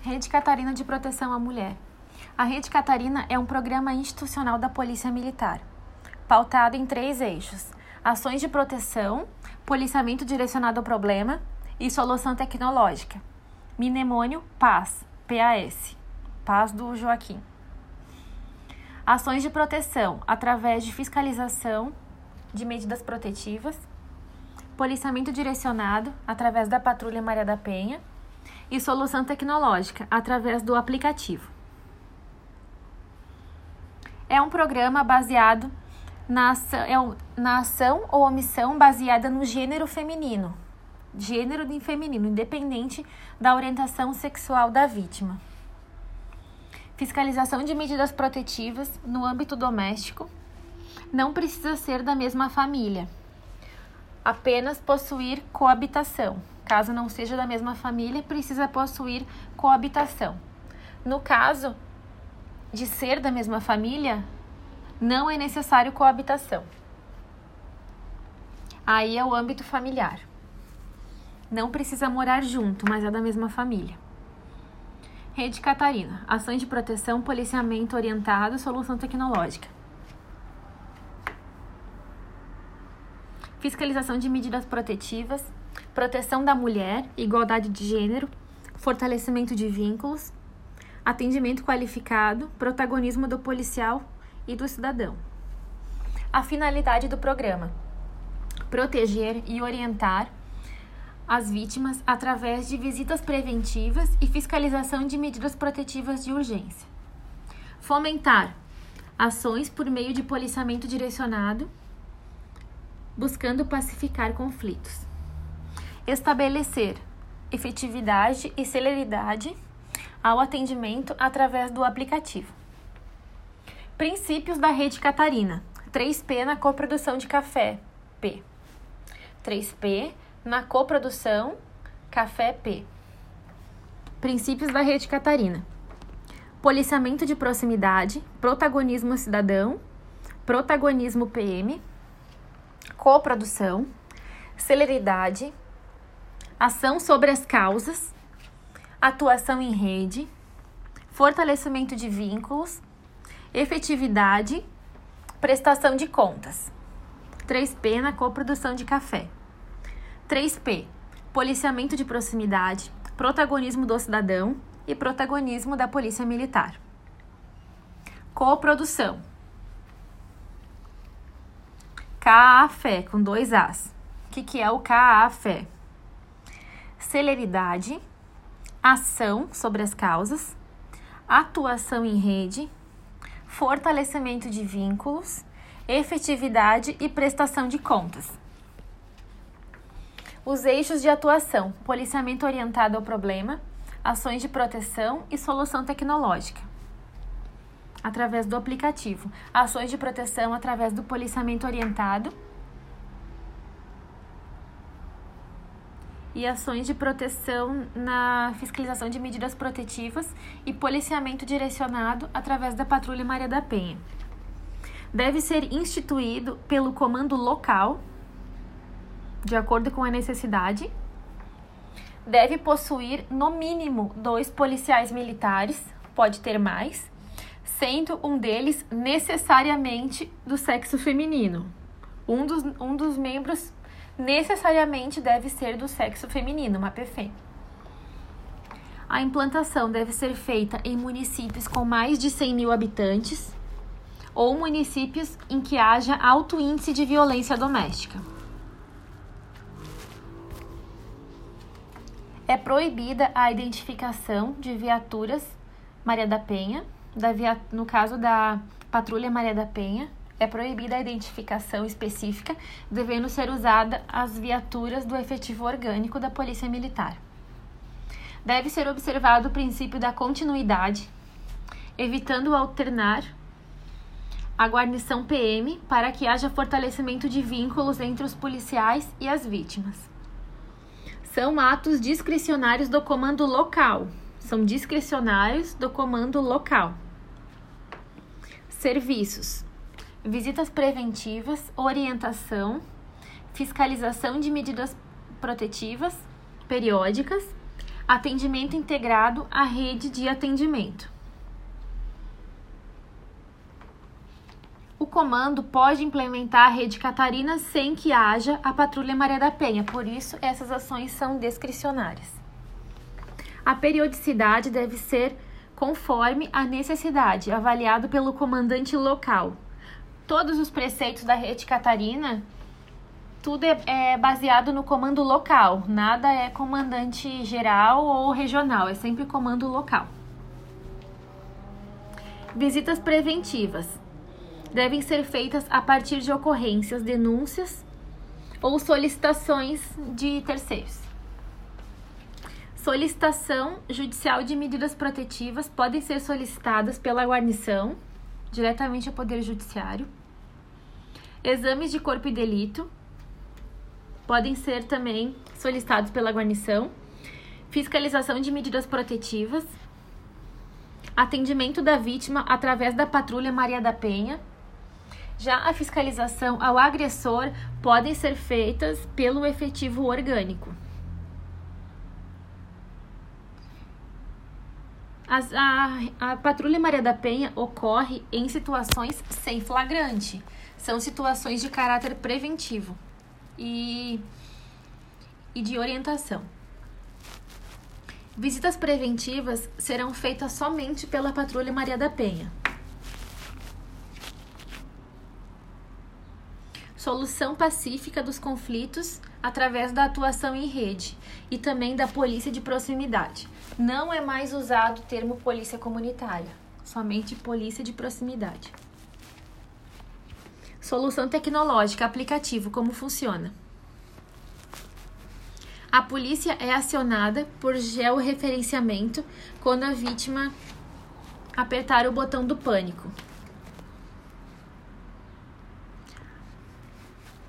Rede Catarina de Proteção à Mulher. A Rede Catarina é um programa institucional da Polícia Militar, pautado em três eixos: ações de proteção, policiamento direcionado ao problema e solução tecnológica. Minemônio Paz, PAS. Paz do Joaquim. Ações de proteção através de fiscalização de medidas protetivas, policiamento direcionado através da Patrulha Maria da Penha e solução tecnológica através do aplicativo. É um programa baseado na ação, é na ação ou omissão baseada no gênero feminino, gênero de feminino, independente da orientação sexual da vítima. Fiscalização de medidas protetivas no âmbito doméstico não precisa ser da mesma família, apenas possuir coabitação. Caso não seja da mesma família, precisa possuir coabitação. No caso de ser da mesma família, não é necessário coabitação. Aí é o âmbito familiar. Não precisa morar junto, mas é da mesma família. Rede Catarina. Ações de proteção, policiamento orientado, solução tecnológica. Fiscalização de medidas protetivas, proteção da mulher, igualdade de gênero, fortalecimento de vínculos, atendimento qualificado, protagonismo do policial e do cidadão. A finalidade do programa: proteger e orientar as vítimas através de visitas preventivas e fiscalização de medidas protetivas de urgência. Fomentar ações por meio de policiamento direcionado, buscando pacificar conflitos estabelecer efetividade e celeridade ao atendimento através do aplicativo. Princípios da rede Catarina. 3P na coprodução de café, P. 3P na coprodução café P. Princípios da rede Catarina. Policiamento de proximidade, protagonismo cidadão, protagonismo PM, coprodução, celeridade, ação sobre as causas, atuação em rede, fortalecimento de vínculos, efetividade, prestação de contas. 3P na coprodução de café. 3P, policiamento de proximidade, protagonismo do cidadão e protagonismo da polícia militar. Coprodução. CAFé, com dois As. O que, que é o CAFé? Celeridade, ação sobre as causas, atuação em rede, fortalecimento de vínculos, efetividade e prestação de contas. Os eixos de atuação: policiamento orientado ao problema, ações de proteção e solução tecnológica. Através do aplicativo, ações de proteção através do policiamento orientado e ações de proteção na fiscalização de medidas protetivas e policiamento direcionado através da Patrulha Maria da Penha. Deve ser instituído pelo comando local, de acordo com a necessidade. Deve possuir, no mínimo, dois policiais militares, pode ter mais, sendo um deles necessariamente do sexo feminino. Um dos, um dos membros necessariamente deve ser do sexo feminino, uma PFE. A implantação deve ser feita em municípios com mais de 100 mil habitantes ou municípios em que haja alto índice de violência doméstica. É proibida a identificação de viaturas Maria da Penha, da via, no caso da Patrulha Maria da Penha, é proibida a identificação específica, devendo ser usada as viaturas do efetivo orgânico da Polícia Militar. Deve ser observado o princípio da continuidade, evitando alternar a guarnição PM para que haja fortalecimento de vínculos entre os policiais e as vítimas. São atos discricionários do comando local. São discricionários do comando local. Serviços visitas preventivas, orientação, fiscalização de medidas protetivas periódicas, Atendimento integrado à rede de atendimento. O comando pode implementar a rede Catarina sem que haja a Patrulha Maria da Penha, por isso essas ações são discricionárias. A periodicidade deve ser conforme a necessidade, avaliado pelo comandante local. Todos os preceitos da rede Catarina, tudo é, é baseado no comando local, nada é comandante geral ou regional, é sempre comando local. Visitas preventivas devem ser feitas a partir de ocorrências, denúncias ou solicitações de terceiros. Solicitação judicial de medidas protetivas podem ser solicitadas pela guarnição, diretamente ao Poder Judiciário. Exames de corpo e delito podem ser também solicitados pela guarnição. Fiscalização de medidas protetivas. Atendimento da vítima através da Patrulha Maria da Penha. Já a fiscalização ao agressor podem ser feitas pelo efetivo orgânico. As, a, a Patrulha Maria da Penha ocorre em situações sem flagrante. São situações de caráter preventivo e, e de orientação. Visitas preventivas serão feitas somente pela Patrulha Maria da Penha. Solução pacífica dos conflitos através da atuação em rede e também da polícia de proximidade não é mais usado o termo polícia comunitária, somente polícia de proximidade. Solução tecnológica, aplicativo, como funciona? A polícia é acionada por georreferenciamento quando a vítima apertar o botão do pânico.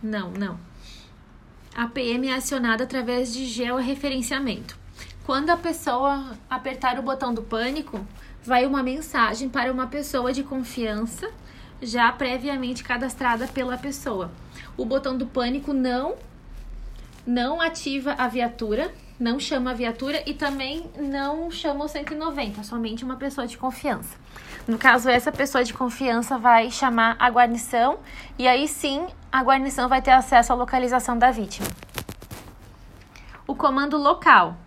Não, não. A PM é acionada através de georreferenciamento. Quando a pessoa apertar o botão do pânico, vai uma mensagem para uma pessoa de confiança já previamente cadastrada pela pessoa. O botão do pânico não não ativa a viatura, não chama a viatura e também não chama o 190, somente uma pessoa de confiança. No caso, essa pessoa de confiança vai chamar a guarnição e aí sim a guarnição vai ter acesso à localização da vítima. O comando local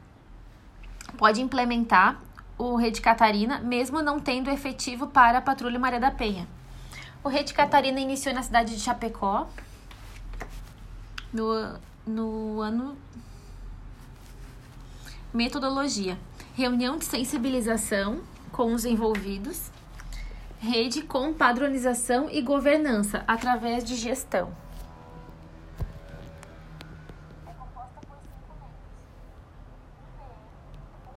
pode implementar o Rede Catarina, mesmo não tendo efetivo para a Patrulha Maria da Penha. O Rede Catarina iniciou na cidade de Chapecó no, no ano. Metodologia: reunião de sensibilização com os envolvidos, rede com padronização e governança através de gestão.